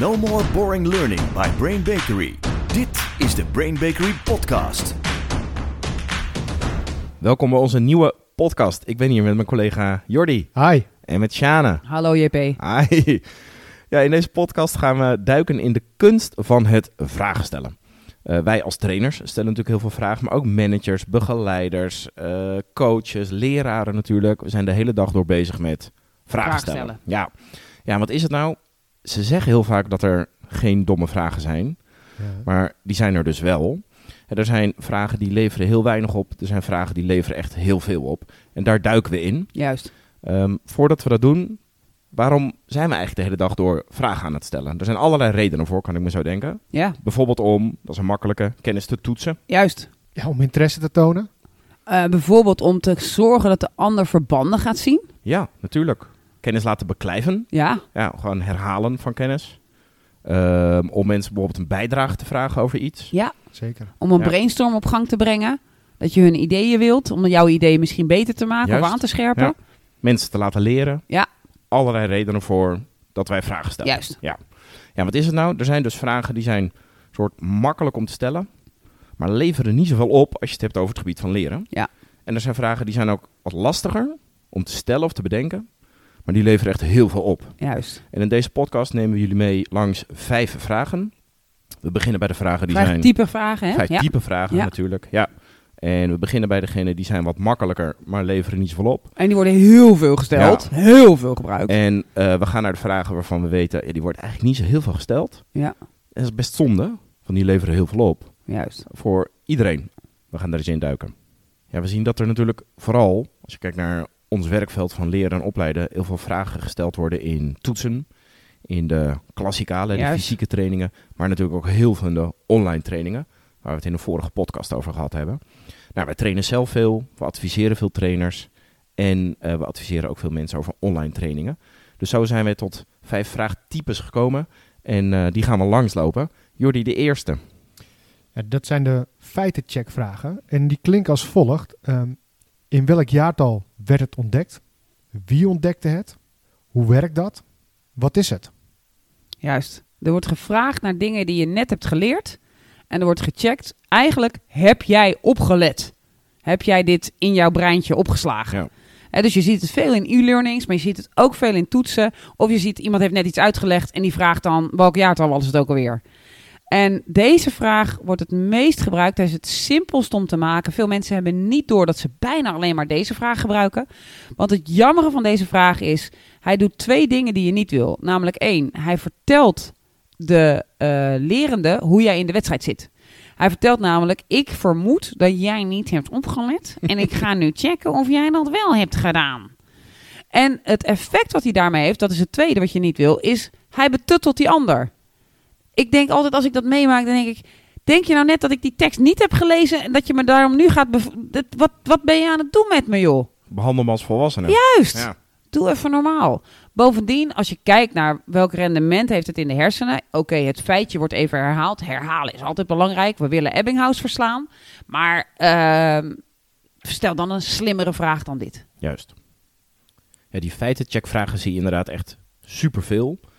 No more boring learning by Brain Bakery. Dit is de Brain Bakery podcast. Welkom bij onze nieuwe podcast. Ik ben hier met mijn collega Jordi Hi. en met Shana. Hallo JP. Hi. Ja, in deze podcast gaan we duiken in de kunst van het vragen stellen. Uh, wij als trainers stellen natuurlijk heel veel vragen, maar ook managers, begeleiders, uh, coaches, leraren natuurlijk. We zijn de hele dag door bezig met vragen, Vragen stellen. stellen. Ja. ja, wat is het nou? Ze zeggen heel vaak dat er geen domme vragen zijn, maar die zijn er dus wel. En er zijn vragen die leveren heel weinig op, er zijn vragen die leveren echt heel veel op. En daar duiken we in. Juist. Ehm, voordat we dat doen, waarom zijn we eigenlijk de hele dag door vragen aan het stellen? Er zijn allerlei redenen voor, kan ik me zo denken. Ja, Bijvoorbeeld om, dat is een makkelijke, kennis te toetsen. juist. Ja, om interesse te tonen. Eh, bijvoorbeeld om te zorgen dat de ander verbanden gaat zien. Ja, natuurlijk. Kennis laten beklijven. Ja, Ja, gewoon herhalen van kennis. Ehm, om mensen bijvoorbeeld een bijdrage te vragen over iets. ja. Zeker. Om een Ja. brainstorm op gang te brengen. Dat je hun ideeën wilt. Om jouw ideeën misschien beter te maken Juist. of aan te scherpen. Ja. Mensen te laten leren. Ja. Allerlei redenen voor dat wij vragen stellen. Juist. Ja. ja, wat is het nou? Er zijn dus vragen die zijn soort makkelijk om te stellen, maar leveren niet zoveel op als je het hebt over het gebied van leren. Ja. En er zijn vragen die zijn ook wat lastiger om te stellen of te bedenken, maar die leveren echt heel veel op. Juist. En in deze podcast nemen we jullie mee langs vijf vragen. We beginnen bij de vragen die Vijf zijn type vragen, hè? vijf ja. type vragen Ja. natuurlijk. Ja. En we beginnen bij degene die zijn wat makkelijker, maar leveren niet zoveel op. En die worden heel veel gesteld. Heel veel gebruikt. En eh, we gaan naar de vragen waarvan we weten, die wordt eigenlijk niet zo heel veel gesteld. Ja, En dat is best zonde, want die leveren heel veel op. juist. Voor iedereen. We gaan daar eens in duiken. Ja, we zien dat er natuurlijk vooral, als je kijkt naar ons werkveld van leren en opleiden, heel veel vragen gesteld worden in toetsen, in de klassikale, de fysieke trainingen, maar natuurlijk ook heel veel in de online trainingen, waar we het in de vorige podcast over gehad hebben. Nou, wij trainen zelf veel, we adviseren veel trainers en eh, we adviseren ook veel mensen over online trainingen. Dus zo zijn we tot vijf vraagtypes gekomen en eh, die gaan we langslopen. Jordi, de eerste. Ja, dat zijn de feitencheckvragen. En die klinken als volgt. Ehm, in welk jaartal werd het ontdekt? Wie ontdekte het? Hoe werkt dat? Wat is het? Juist. Er wordt gevraagd naar dingen die je net hebt geleerd. En er wordt gecheckt, eigenlijk heb jij opgelet? Heb jij dit in jouw breintje opgeslagen? Ja. Hè, dus je ziet het veel in e-learnings, maar je ziet het ook veel in toetsen. Of je ziet iemand heeft net iets uitgelegd en die vraagt dan welk jaartal was het ook alweer. En deze vraag wordt het meest gebruikt. Hij is het simpelst om te maken. Veel mensen hebben niet door dat ze bijna alleen maar deze vraag gebruiken. Want het jammere van deze vraag is, hij doet twee dingen die je niet wil. Namelijk één, hij vertelt de eh, lerende hoe jij in de wedstrijd zit. Hij vertelt namelijk, ik vermoed dat jij niet hebt opgelet. En ik ga nu checken of jij dat wel hebt gedaan. En het effect wat hij daarmee heeft, dat is het tweede wat je niet wil, is hij betuttelt die ander. Ik denk altijd als ik dat meemaak, dan denk ik, denk je nou net dat ik die tekst niet heb gelezen en dat je me daarom nu gaat... dat- Wat, wat ben je aan het doen met me, joh? Behandel me als volwassene. Juist. Ja. Doe even normaal. Bovendien, als je kijkt naar welk rendement heeft het in de hersenen. Oké, het feitje wordt even herhaald. Herhalen is altijd belangrijk. We willen Ebbinghaus verslaan. Maar ehm, stel dan een slimmere vraag dan dit. Juist. Ja, die feitencheckvragen zie je inderdaad echt superveel. Eh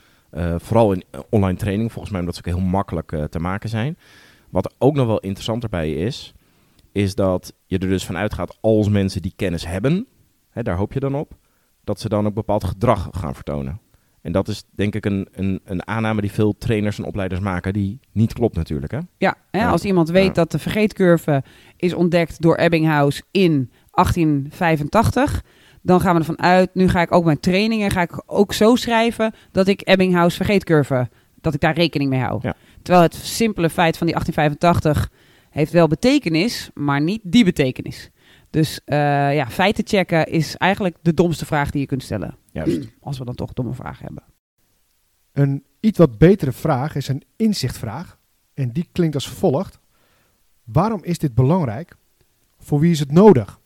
vooral in eh, online training, volgens mij omdat ze ook heel makkelijk eh, te maken zijn. Wat ook nog wel interessanter bij is, is dat je er dus van uitgaat als mensen die kennis hebben, hè, daar hoop je dan op, dat ze dan ook bepaald gedrag gaan vertonen. En dat is denk ik een, een, een aanname die veel trainers en opleiders maken, die niet klopt natuurlijk. Hè? Ja, hè, als iemand weet Ja. dat de vergeetcurve is ontdekt door Ebbinghaus in 1885, dan gaan we ervan uit, nu ga ik ook mijn trainingen ga ik ook zo schrijven dat ik Ebbinghaus vergeetcurve, dat ik daar rekening mee hou. Ja. Terwijl het simpele feit van die 1885 heeft wel betekenis, maar niet die betekenis. Dus eh, ja, feiten checken is eigenlijk de domste vraag die je kunt stellen. Juist. Als we dan toch domme vragen hebben. Een iets wat betere vraag is een inzichtvraag. En die klinkt als volgt. Waarom is dit belangrijk? Voor wie is het nodig?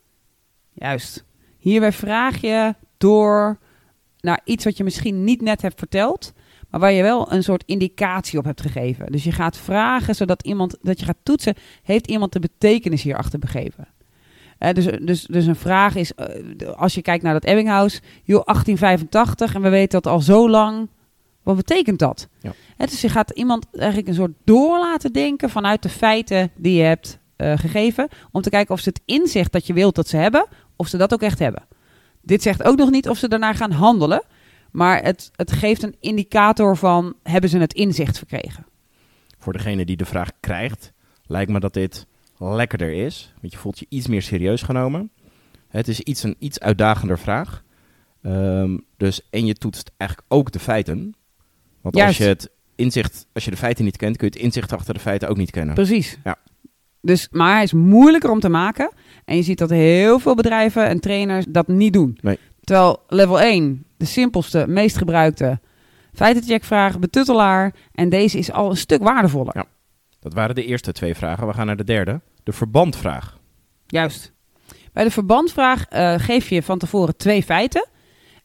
Juist. Hierbij vraag je door naar iets wat je misschien niet net hebt verteld, maar waar je wel een soort indicatie op hebt gegeven. Dus je gaat vragen zodat iemand, dat je gaat toetsen, heeft iemand de betekenis hierachter begeven? Eh, dus, dus, dus een vraag is, eh, als je kijkt naar dat Ebbinghaus, joh, 1885 en we weten dat al zo lang. Wat betekent dat? Ja. Dus je gaat iemand eigenlijk een soort door laten denken vanuit de feiten die je hebt eh, gegeven. Om te kijken of ze het inzicht dat je wilt dat ze hebben, of ze dat ook echt hebben. Dit zegt ook nog niet of ze daarna gaan handelen. Maar het, het geeft een indicator van hebben ze het inzicht verkregen. Voor degene die de vraag krijgt, lijkt me dat dit lekkerder is. Want je voelt je iets meer serieus genomen. Het is iets, een iets uitdagender vraag. Ehm, dus, en je toetst eigenlijk ook de feiten. Want als je het inzicht, als je de feiten niet kent, kun je het inzicht achter de feiten ook niet kennen. Precies. Ja. Dus, maar hij is moeilijker om te maken. En je ziet dat heel veel bedrijven en trainers dat niet doen. Nee. Terwijl level 1, de simpelste, meest gebruikte feitencheckvraag, betuttelaar. En deze is al een stuk waardevoller. Ja. Dat waren de eerste twee vragen. We gaan naar de derde. De verbandvraag. Juist. Bij de verbandvraag eh, geef je van tevoren twee feiten.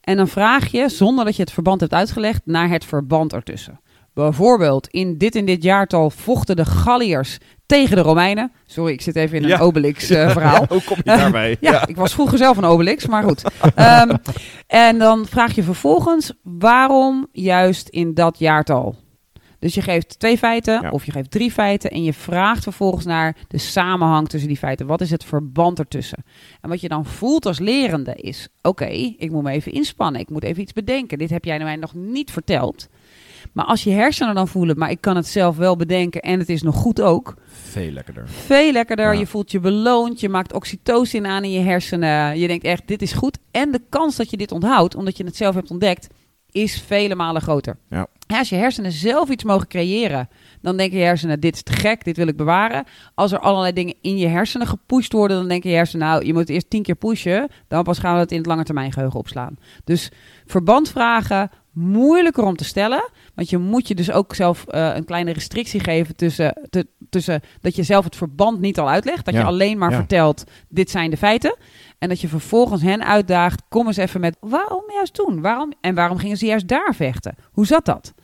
En dan vraag je, zonder dat je het verband hebt uitgelegd, naar het verband ertussen. Bijvoorbeeld, in dit en dit jaartal vochten de Galliërs tegen de Romeinen. Sorry, ik zit even in een Ja. Obelix-verhaal. Hoe kom je daarbij? Ja, ik was vroeger zelf een Obelix, maar goed. Ehm, en dan vraag je vervolgens waarom juist in dat jaartal. Dus je geeft twee feiten Ja. of je geeft drie feiten en je vraagt vervolgens naar de samenhang tussen die feiten. Wat is het verband ertussen? En wat je dan voelt als lerende is, oké, ik moet me even inspannen, ik moet even iets bedenken. Dit heb jij mij nog niet verteld. Maar als je hersenen dan voelen, maar ik kan het zelf wel bedenken en het is nog goed ook, Veel lekkerder. veel lekkerder. Ja. Je voelt je beloond. Je maakt oxytocin aan in je hersenen. Je denkt echt, dit is goed. En de kans dat je dit onthoudt, omdat je het zelf hebt ontdekt, is vele malen groter. Ja. Als je hersenen zelf iets mogen creëren, dan denken je hersenen, dit is te gek, dit wil ik bewaren. Als er allerlei dingen in je hersenen gepusht worden, dan denken je hersenen, nou, je moet het eerst tien keer pushen, dan pas gaan we het in het langetermijngeheugen opslaan. Dus verbandvragen, moeilijker om te stellen, want je moet je dus ook zelf eh, een kleine restrictie geven tussen, te- tussen dat je zelf het verband niet al uitlegt, dat Ja, je alleen maar ja. vertelt, dit zijn de feiten. En dat je vervolgens hen uitdaagt, kom eens even met, waarom juist toen? Waarom, en waarom gingen ze juist daar vechten? Hoe zat dat?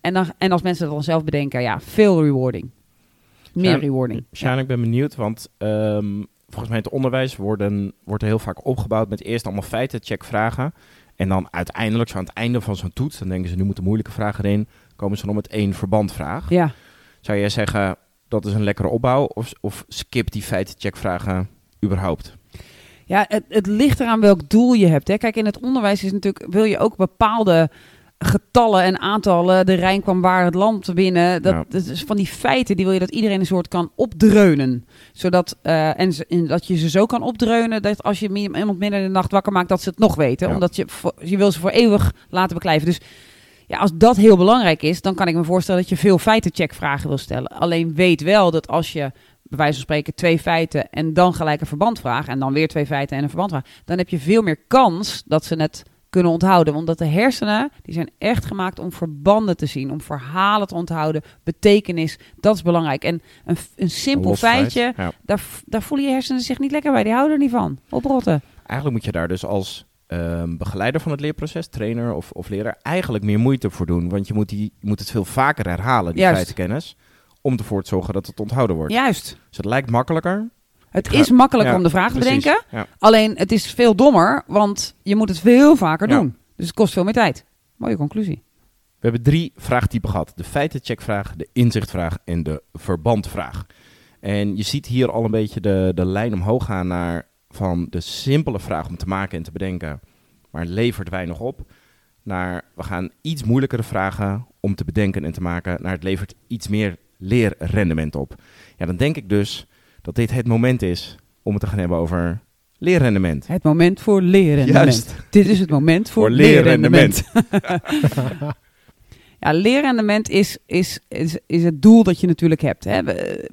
En, dan, en als mensen dat dan zelf bedenken, ja, veel rewarding. Meer Ja, rewarding. Sjaan, ik ben benieuwd, want ehm, volgens mij in het onderwijs worden, wordt er heel vaak opgebouwd met eerst allemaal feiten, check vragen. En dan uiteindelijk, zo aan het einde van zo'n toets, dan denken ze nu moeten moeilijke vragen erin, komen ze dan met één verbandvraag. Ja. Zou jij zeggen, dat is een lekkere opbouw of, of skip die feiten, check vragen überhaupt? Ja, het, het ligt eraan welk doel je hebt. Hè. Kijk, in het onderwijs is natuurlijk, wil je ook bepaalde getallen en aantallen. De Rijn kwam waar het land binnen. Dat, Ja. dat is van die feiten, die wil je dat iedereen een soort kan opdreunen. Zodat, eh, en, dat je ze zo kan opdreunen dat als je iemand midden in de nacht wakker maakt, dat ze het nog weten. Ja. Omdat je, je wil ze voor eeuwig laten beklijven. Dus ja, als dat heel belangrijk is, dan kan ik me voorstellen dat je veel feitencheckvragen wil stellen. Alleen weet wel dat als je bij wijze van spreken twee feiten en dan gelijk een verbandvraag en dan weer twee feiten en een verbandvraag, dan heb je veel meer kans dat ze het kunnen onthouden. Want de hersenen, die zijn echt gemaakt om verbanden te zien, om verhalen te onthouden, betekenis, dat is belangrijk. En een, een simpel feitje, Ja. daar, daar voelen je hersenen zich niet lekker bij, die houden er niet van. Oprotten. Eigenlijk moet je daar dus als ehm, begeleider van het leerproces, trainer of, of leraar, eigenlijk meer moeite voor doen. Want je moet, die, je moet het veel vaker herhalen, die feitenkennis, om ervoor te zorgen dat het onthouden wordt. Juist. Dus het lijkt makkelijker. Het is makkelijker ja, om de vraag te precies. bedenken. Ja. Alleen het is veel dommer, want je moet het veel vaker doen. Dus het kost veel meer tijd. Mooie conclusie. We hebben drie vraagtypen gehad. De feitencheckvraag, de inzichtvraag en de verbandvraag. En je ziet hier al een beetje de, de lijn omhoog gaan naar van de simpele vraag om te maken en te bedenken, maar levert weinig op, naar we gaan iets moeilijkere vragen om te bedenken en te maken, naar het levert iets meer leerrendement op. Ja, dan denk ik dus dat dit het moment is om het te gaan hebben over leerrendement. Het moment voor leerrendement. Juist. Dit is het moment voor, Voor leerrendement. leerrendement. Ja, leerrendement is, is, is, is het doel dat je natuurlijk hebt. Hè.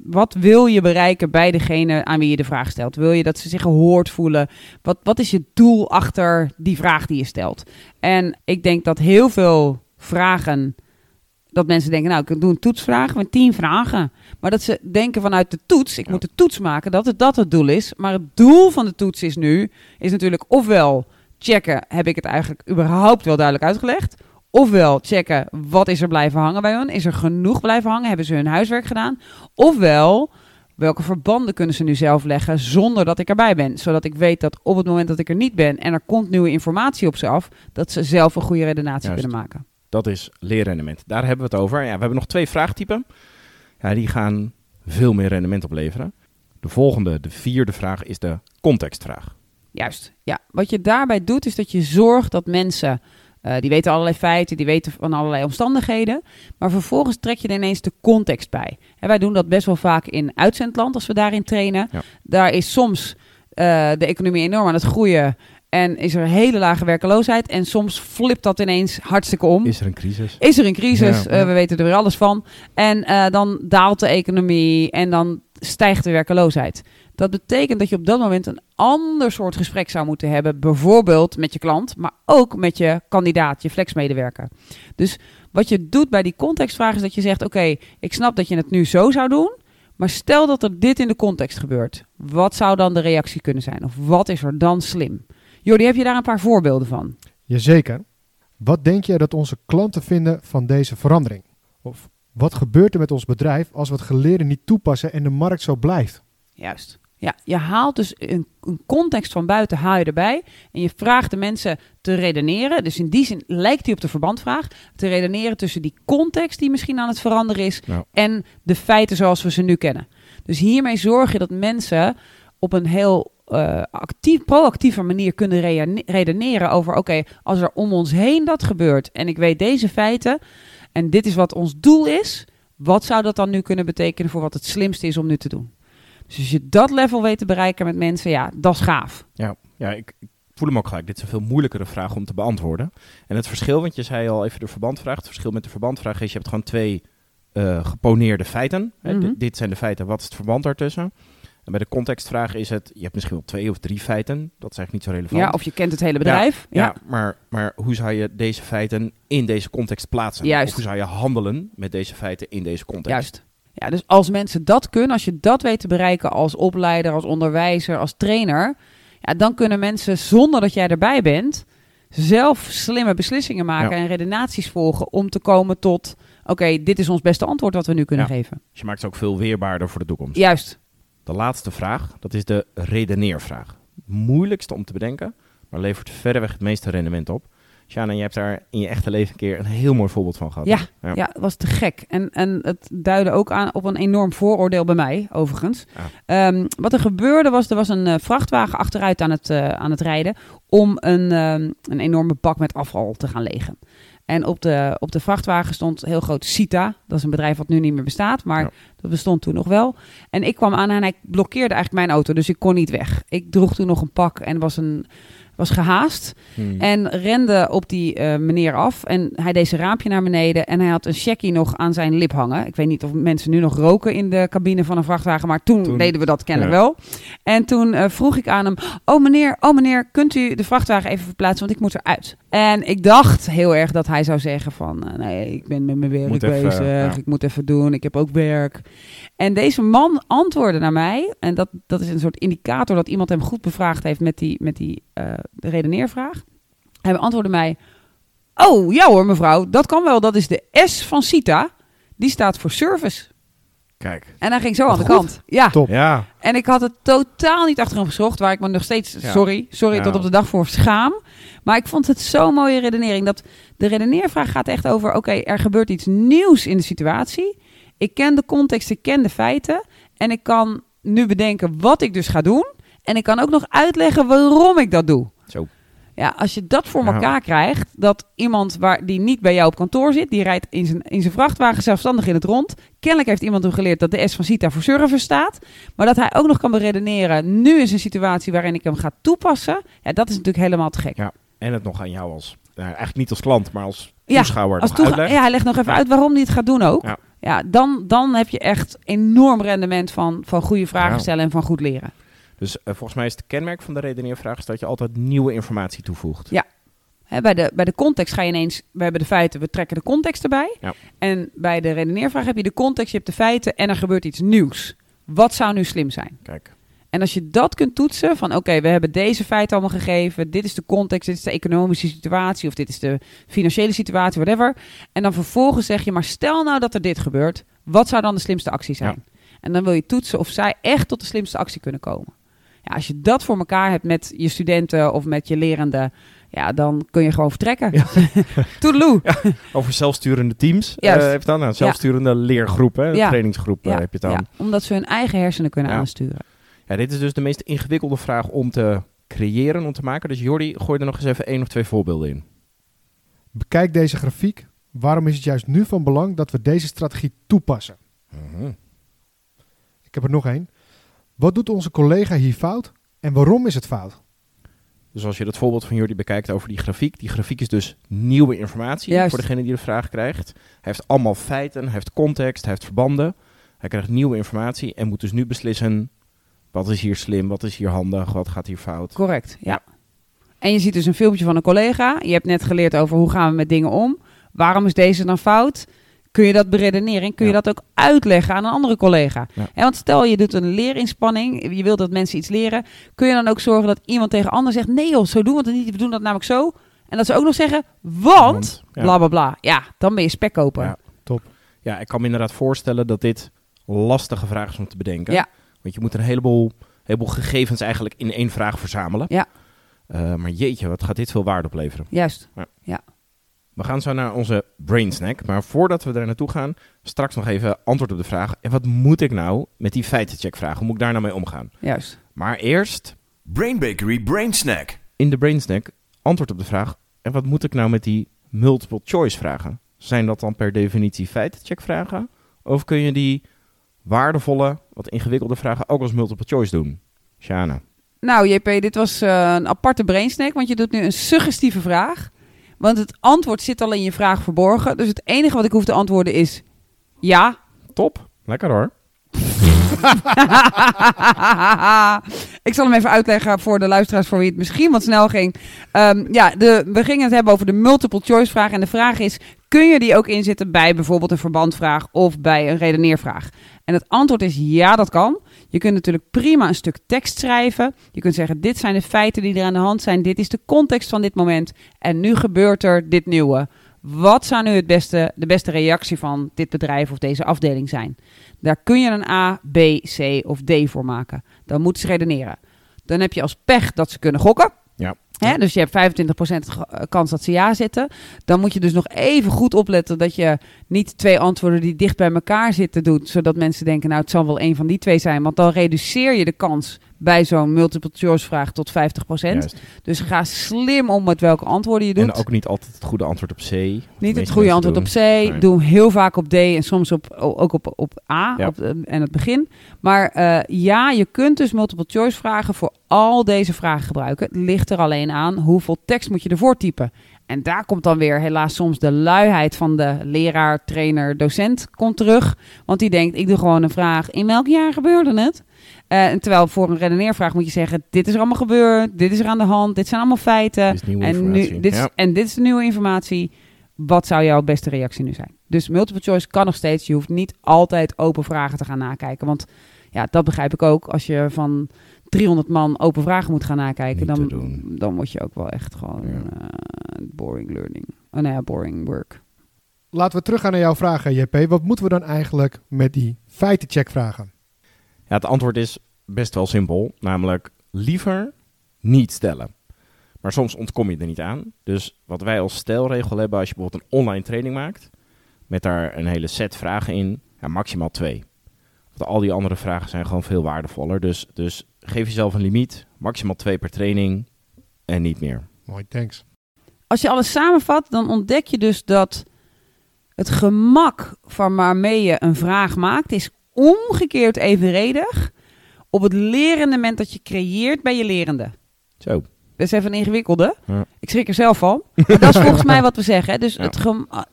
Wat wil je bereiken bij degene aan wie je de vraag stelt? Wil je dat ze zich gehoord voelen? Wat, wat is je doel achter die vraag die je stelt? En ik denk dat heel veel vragen, dat mensen denken, nou, ik doe een toetsvraag met tien vragen. Maar dat ze denken vanuit de toets, ik moet de toets maken, dat het dat het doel is. Maar het doel van de toets is nu, is natuurlijk ofwel checken, heb ik het eigenlijk überhaupt wel duidelijk uitgelegd? Ofwel checken, wat is er blijven hangen bij hun? Is er genoeg blijven hangen? Hebben ze hun huiswerk gedaan? Ofwel, welke verbanden kunnen ze nu zelf leggen zonder dat ik erbij ben? Zodat ik weet dat op het moment dat ik er niet ben en er komt nieuwe informatie op ze af, dat ze zelf een goede redenatie Juist. kunnen maken. Dat is leerrendement. Daar hebben we het over. Ja, we hebben nog twee vraagtypen. Ja, die gaan veel meer rendement opleveren. De volgende, de vierde vraag, is de contextvraag. Juist. Ja, wat je daarbij doet is dat je zorgt dat mensen, eh, die weten allerlei feiten, die weten van allerlei omstandigheden, maar vervolgens trek je er ineens de context bij. En wij doen dat best wel vaak in uitzendland als we daarin trainen. Ja. Daar is soms eh, de economie enorm aan het groeien en is er hele lage werkeloosheid en soms flipt dat ineens hartstikke om. Is er een crisis? Is er een crisis? Ja. Eh, we weten er weer alles van. En eh, dan daalt de economie en dan stijgt de werkeloosheid. Dat betekent dat je op dat moment een ander soort gesprek zou moeten hebben. Bijvoorbeeld met je klant, maar ook met je kandidaat, je flexmedewerker. Dus wat je doet bij die contextvraag is dat je zegt: Oké, ik snap dat je het nu zo zou doen. Maar stel dat er dit in de context gebeurt. Wat zou dan de reactie kunnen zijn? Of wat is er dan slim? Jordi, heb je daar een paar voorbeelden van? Jazeker. Wat denk je dat onze klanten vinden van deze verandering? Of wat gebeurt er met ons bedrijf als we het geleerde niet toepassen en de markt zo blijft? Juist. Ja, je haalt dus een, een context van buiten haal je erbij en je vraagt de mensen te redeneren. Dus in die zin lijkt die op de verbandvraag. Te redeneren tussen die context die misschien aan het veranderen is Nou, en de feiten zoals we ze nu kennen. Dus hiermee zorg je dat mensen op een heel eh, actief, proactieve manier kunnen redeneren over: oké, als er om ons heen dat gebeurt en ik weet deze feiten en dit is wat ons doel is, wat zou dat dan nu kunnen betekenen voor wat het slimste is om nu te doen? Dus als je dat level weet te bereiken met mensen, ja, dat is gaaf. Ja, ja ik, ik voel hem ook gelijk. Dit is een veel moeilijkere vraag om te beantwoorden. En het verschil, want je zei al even de verbandvraag. Het verschil met de verbandvraag is, je hebt gewoon twee eh, geponeerde feiten. Hè, Mhm. dit- dit zijn de feiten, wat is het verband daartussen? En bij de contextvraag is het, je hebt misschien wel twee of drie feiten. Dat is eigenlijk niet zo relevant. Ja, of je kent het hele bedrijf. Ja, maar, maar hoe zou je deze feiten in deze context plaatsen? Juist. Of hoe zou je handelen met deze feiten in deze context? Juist. Ja, dus als mensen dat kunnen, als je dat weet te bereiken als opleider, als onderwijzer, als trainer, ja, dan kunnen mensen zonder dat jij erbij bent zelf slimme beslissingen maken Ja. en redenaties volgen om te komen tot, oké, dit is ons beste antwoord wat we nu kunnen Ja. geven. Dus je maakt ze ook veel weerbaarder voor de toekomst. Juist. De laatste vraag, dat is de redeneervraag. Moeilijkste om te bedenken, maar levert verreweg het meeste rendement op. Sjana, je hebt daar in je echte leven een keer een heel mooi voorbeeld van gehad. Ja? Ja, was te gek. En, en het duidde ook aan op een enorm vooroordeel bij mij, overigens. Ehm, wat er gebeurde was, er was een eh, vrachtwagen achteruit aan het, eh, aan het rijden om een, ehm, een enorme bak met afval te gaan legen. En op de, op de vrachtwagen stond heel groot Sita. Dat is een bedrijf wat nu niet meer bestaat, maar Ja. dat bestond toen nog wel. En ik kwam aan en hij blokkeerde eigenlijk mijn auto, dus ik kon niet weg. Ik droeg toen nog een pak en was, een, was gehaast. Hmm. En rende op die eh, meneer af. En hij deed zijn raampje naar beneden. En hij had een checkie nog aan zijn lip hangen. Ik weet niet of mensen nu nog roken in de cabine van een vrachtwagen. Maar toen, Toen- deden we dat kennelijk ja. wel. En toen eh, vroeg ik aan hem. Oh meneer, oh meneer, kunt u de vrachtwagen even verplaatsen? Want ik moet eruit. En ik dacht heel erg dat hij zou zeggen van... eh, nee, ik ben met mijn werk Moet even, bezig. ja. Ik moet even doen. Ik heb ook werk. En deze man antwoordde naar mij. En dat, dat is een soort indicator dat iemand hem goed bevraagd heeft met die, met die eh, redeneervraag. Hij beantwoordde mij: Oh ja hoor, mevrouw, dat kan wel. Dat is de S van Sita. Die staat voor service. Kijk. En hij ging zo aan de Goed. kant. Ja. Top. Ja, En ik had het totaal niet achter hem gezocht, waar ik me nog steeds, Ja. sorry, sorry, Ja. tot op de dag voor schaam. Maar ik vond het zo'n mooie redenering. Dat de redeneervraag gaat echt over, oké, er gebeurt iets nieuws in de situatie. Ik ken de context, ik ken de feiten. En ik kan nu bedenken wat ik dus ga doen. En ik kan ook nog uitleggen waarom ik dat doe. Zo. Ja, als je dat voor Ja. elkaar krijgt, dat iemand waar, die niet bij jou op kantoor zit, die rijdt in zijn, in zijn vrachtwagen zelfstandig in het rond. Kennelijk heeft iemand hem geleerd dat de S van Sita voor service staat. Maar dat hij ook nog kan beredeneren, nu is een situatie waarin ik hem ga toepassen. Ja, dat is natuurlijk helemaal te gek. Ja. en het nog aan jou als, nou, eigenlijk niet als klant, maar als Ja, toeschouwer Als toega- uitlegt. ja, hij legt nog even Ja. uit waarom hij het gaat doen ook. Ja. Ja, dan, dan heb je echt enorm rendement van, van goede vragen Ja. stellen en van goed leren. Dus eh, volgens mij is het kenmerk van de redeneervraag is dat je altijd nieuwe informatie toevoegt. Ja. Bij, de, bij de context ga je ineens, we hebben de feiten, we trekken de context erbij. Ja. En bij de redeneervraag heb je de context, je hebt de feiten en er gebeurt iets nieuws. Wat zou nu slim zijn? Kijk. En als je dat kunt toetsen, van oké, we hebben deze feiten allemaal gegeven, dit is de context, dit is de economische situatie of dit is de financiële situatie, whatever. En dan vervolgens zeg je, maar stel nou dat er dit gebeurt, wat zou dan de slimste actie zijn? En dan wil je toetsen of zij echt tot de slimste actie kunnen komen. Ja, als je dat voor elkaar hebt met je studenten of met je lerenden, ja, dan kun je gewoon vertrekken. Toedeloe. Over zelfsturende teams eh, heb je dan. Nou, zelfsturende leergroepen, Ja. trainingsgroepen Ja, heb je het dan. Ja, Ja. omdat ze hun eigen hersenen kunnen Ja. aansturen. dit is dus de meest ingewikkelde vraag om te creëren, om te maken. Dus Jordi, gooi er nog eens even één of twee voorbeelden in. Bekijk deze grafiek. Waarom is het juist nu van belang dat we deze strategie toepassen? Mhm. Ik heb er nog één. Wat doet onze collega hier fout en waarom is het fout? Dus als je het voorbeeld van Jordi bekijkt over die grafiek. Die grafiek is dus nieuwe informatie Juist. voor degene die de vraag krijgt. Hij heeft allemaal feiten, hij heeft context, hij heeft verbanden. Hij krijgt nieuwe informatie en moet dus nu beslissen... wat is hier slim, wat is hier handig, wat gaat hier fout. Correct, ja. En je ziet dus een filmpje van een collega. Je hebt net geleerd over hoe gaan we met dingen om. Waarom is deze dan fout? Kun je dat beredeneren? Kun je Ja. dat ook uitleggen aan een andere collega? Ja. En want stel je doet een leerinspanning, je wilt dat mensen iets leren, kun je dan ook zorgen dat iemand tegen ander zegt: nee joh, zo doen we het niet, we doen dat namelijk zo. En dat ze ook nog zeggen, want, ja. bla bla bla. Ja, dan ben je spekkoper. Ja. Top. Ja, ik kan me inderdaad voorstellen dat dit lastige vraag is om te bedenken. Ja. Want je moet een heleboel, heleboel gegevens eigenlijk in één vraag verzamelen. Ja. Eh, maar jeetje, wat gaat dit veel waarde opleveren. Juist. We gaan zo naar onze brain snack. Maar voordat we daar naartoe gaan, straks nog even antwoord op de vraag. En wat moet ik nou met die feitencheckvraag? Hoe moet ik daar nou mee omgaan? Juist. Maar eerst Brain Bakery Brain Snack. in de brain snack antwoord op de vraag. En wat moet ik nou met die multiple choice vragen? Zijn dat dan per definitie feitencheckvragen? Of kun je die waardevolle, wat ingewikkelde vragen ook als multiple choice doen? Shana. Nou, JP, dit was eh, een aparte brainsnack, want je doet nu een suggestieve vraag. Want het antwoord zit al in je vraag verborgen. Dus het enige wat ik hoef te antwoorden is ja. Top. Lekker hoor. ik zal hem even uitleggen voor de luisteraars voor wie het misschien wat snel ging. Ehm, ja, de, we gingen het hebben over de multiple choice vraag. En de vraag is, kun je die ook inzetten bij bijvoorbeeld een verbandvraag of bij een redeneervraag? En het antwoord is ja, dat kan. Je kunt natuurlijk prima een stuk tekst schrijven. Je kunt zeggen, dit zijn de feiten die er aan de hand zijn. Dit is de context van dit moment. En nu gebeurt er dit nieuwe. Wat zou nu het beste, de beste reactie van dit bedrijf of deze afdeling zijn? Daar kun je een A, B, C of D voor maken. Dan moeten ze redeneren. Dan heb je als pech dat ze kunnen gokken. Ja. Hè, dus je hebt 25% ge- eh, kans dat ze ja zitten. Dan moet je dus nog even goed opletten dat je niet twee antwoorden die dicht bij elkaar zitten doet. Zodat mensen denken, nou het zal wel een van die twee zijn. Want dan reduceer je de kans bij zo'n multiple choice vraag tot 50%. Juist. Dus ga slim om met welke antwoorden je doet. En ook niet altijd het goede antwoord op C. Niet het goede antwoord doen. op C. Nee. Doe hem heel vaak op D en soms op, ook op, op A Ja. op, de- en het begin. Maar eh, ja, je kunt dus multiple choice vragen voor al deze vragen gebruiken. Het ligt er alleen aan hoeveel tekst moet je ervoor typen. En daar komt dan weer helaas soms de luiheid van de leraar, trainer, docent komt terug. Want die denkt, ik doe gewoon een vraag. In welk jaar gebeurde het? Eh, en terwijl voor een redeneervraag moet je zeggen, dit is er allemaal gebeurd. Dit is er aan de hand. Dit zijn allemaal feiten. Dit is nieuwe En, nu, dit is, Ja. en dit is de nieuwe informatie. Wat zou jouw beste reactie nu zijn? Dus multiple choice kan nog steeds. Je hoeft niet altijd open vragen te gaan nakijken. Want ja, dat begrijp ik ook. Als je van 300 man open vragen moet gaan nakijken, Niet dan, dan word je ook wel echt gewoon Ja. eh, boring learning. Oh nee, boring work. Laten we teruggaan naar jouw vragen, JP. Wat moeten we dan eigenlijk met die feitencheck vragen? Ja, het antwoord is best wel simpel. Namelijk liever niet stellen. Maar soms ontkom je er niet aan. Dus wat wij als stelregel hebben als je bijvoorbeeld een online training maakt. Met daar een hele set vragen in. Ja, maximaal twee. Want al die andere vragen zijn gewoon veel waardevoller. Dus, dus geef jezelf een limiet. Maximaal twee per training. En niet meer. Mooi, thanks. Als je alles samenvat, dan ontdek je dus dat het gemak van waarmee je een vraag maakt, is omgekeerd evenredig op het lerendement dat je creëert bij je lerende. Zo. Dat is even een ingewikkelde. Ja. Ik schrik er zelf van. Maar dat is volgens mij wat we zeggen. Dus Ja. het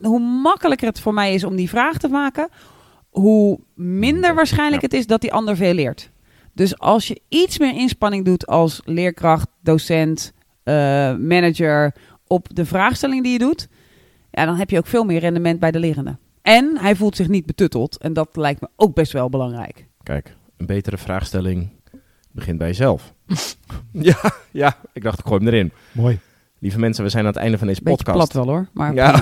hoe makkelijker het voor mij is om die vraag te maken, hoe minder waarschijnlijk Ja. het is dat die ander veel leert. Dus als je iets meer inspanning doet als leerkracht, docent, eh, manager op de vraagstelling die je doet, ja, dan heb je ook veel meer rendement bij de lerende. En hij voelt zich niet betutteld. En dat lijkt me ook best wel belangrijk. Kijk, een betere vraagstelling begint bij jezelf. ja, ja, ik dacht ik gooi hem erin. Mooi. Lieve mensen, we zijn aan het einde van deze Beetje podcast. plat wel hoor. Maar Ja,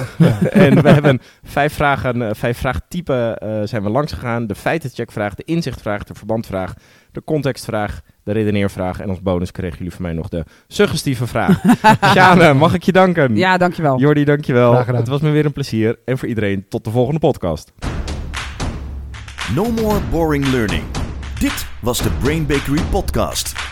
en we hebben vijf vragen, eh, vijf vraagtypen eh, zijn we langs gegaan. De feitencheckvraag, de inzichtvraag, de verbandvraag, de contextvraag, de redeneervraag en als bonus kregen jullie van mij nog de suggestieve vraag. Sjane, mag ik je danken? Ja, dankjewel. Jordi, dankjewel. Graag gedaan. Het was me weer een plezier. En voor iedereen, tot de volgende podcast. No more boring learning. Dit was de Brain Bakery podcast.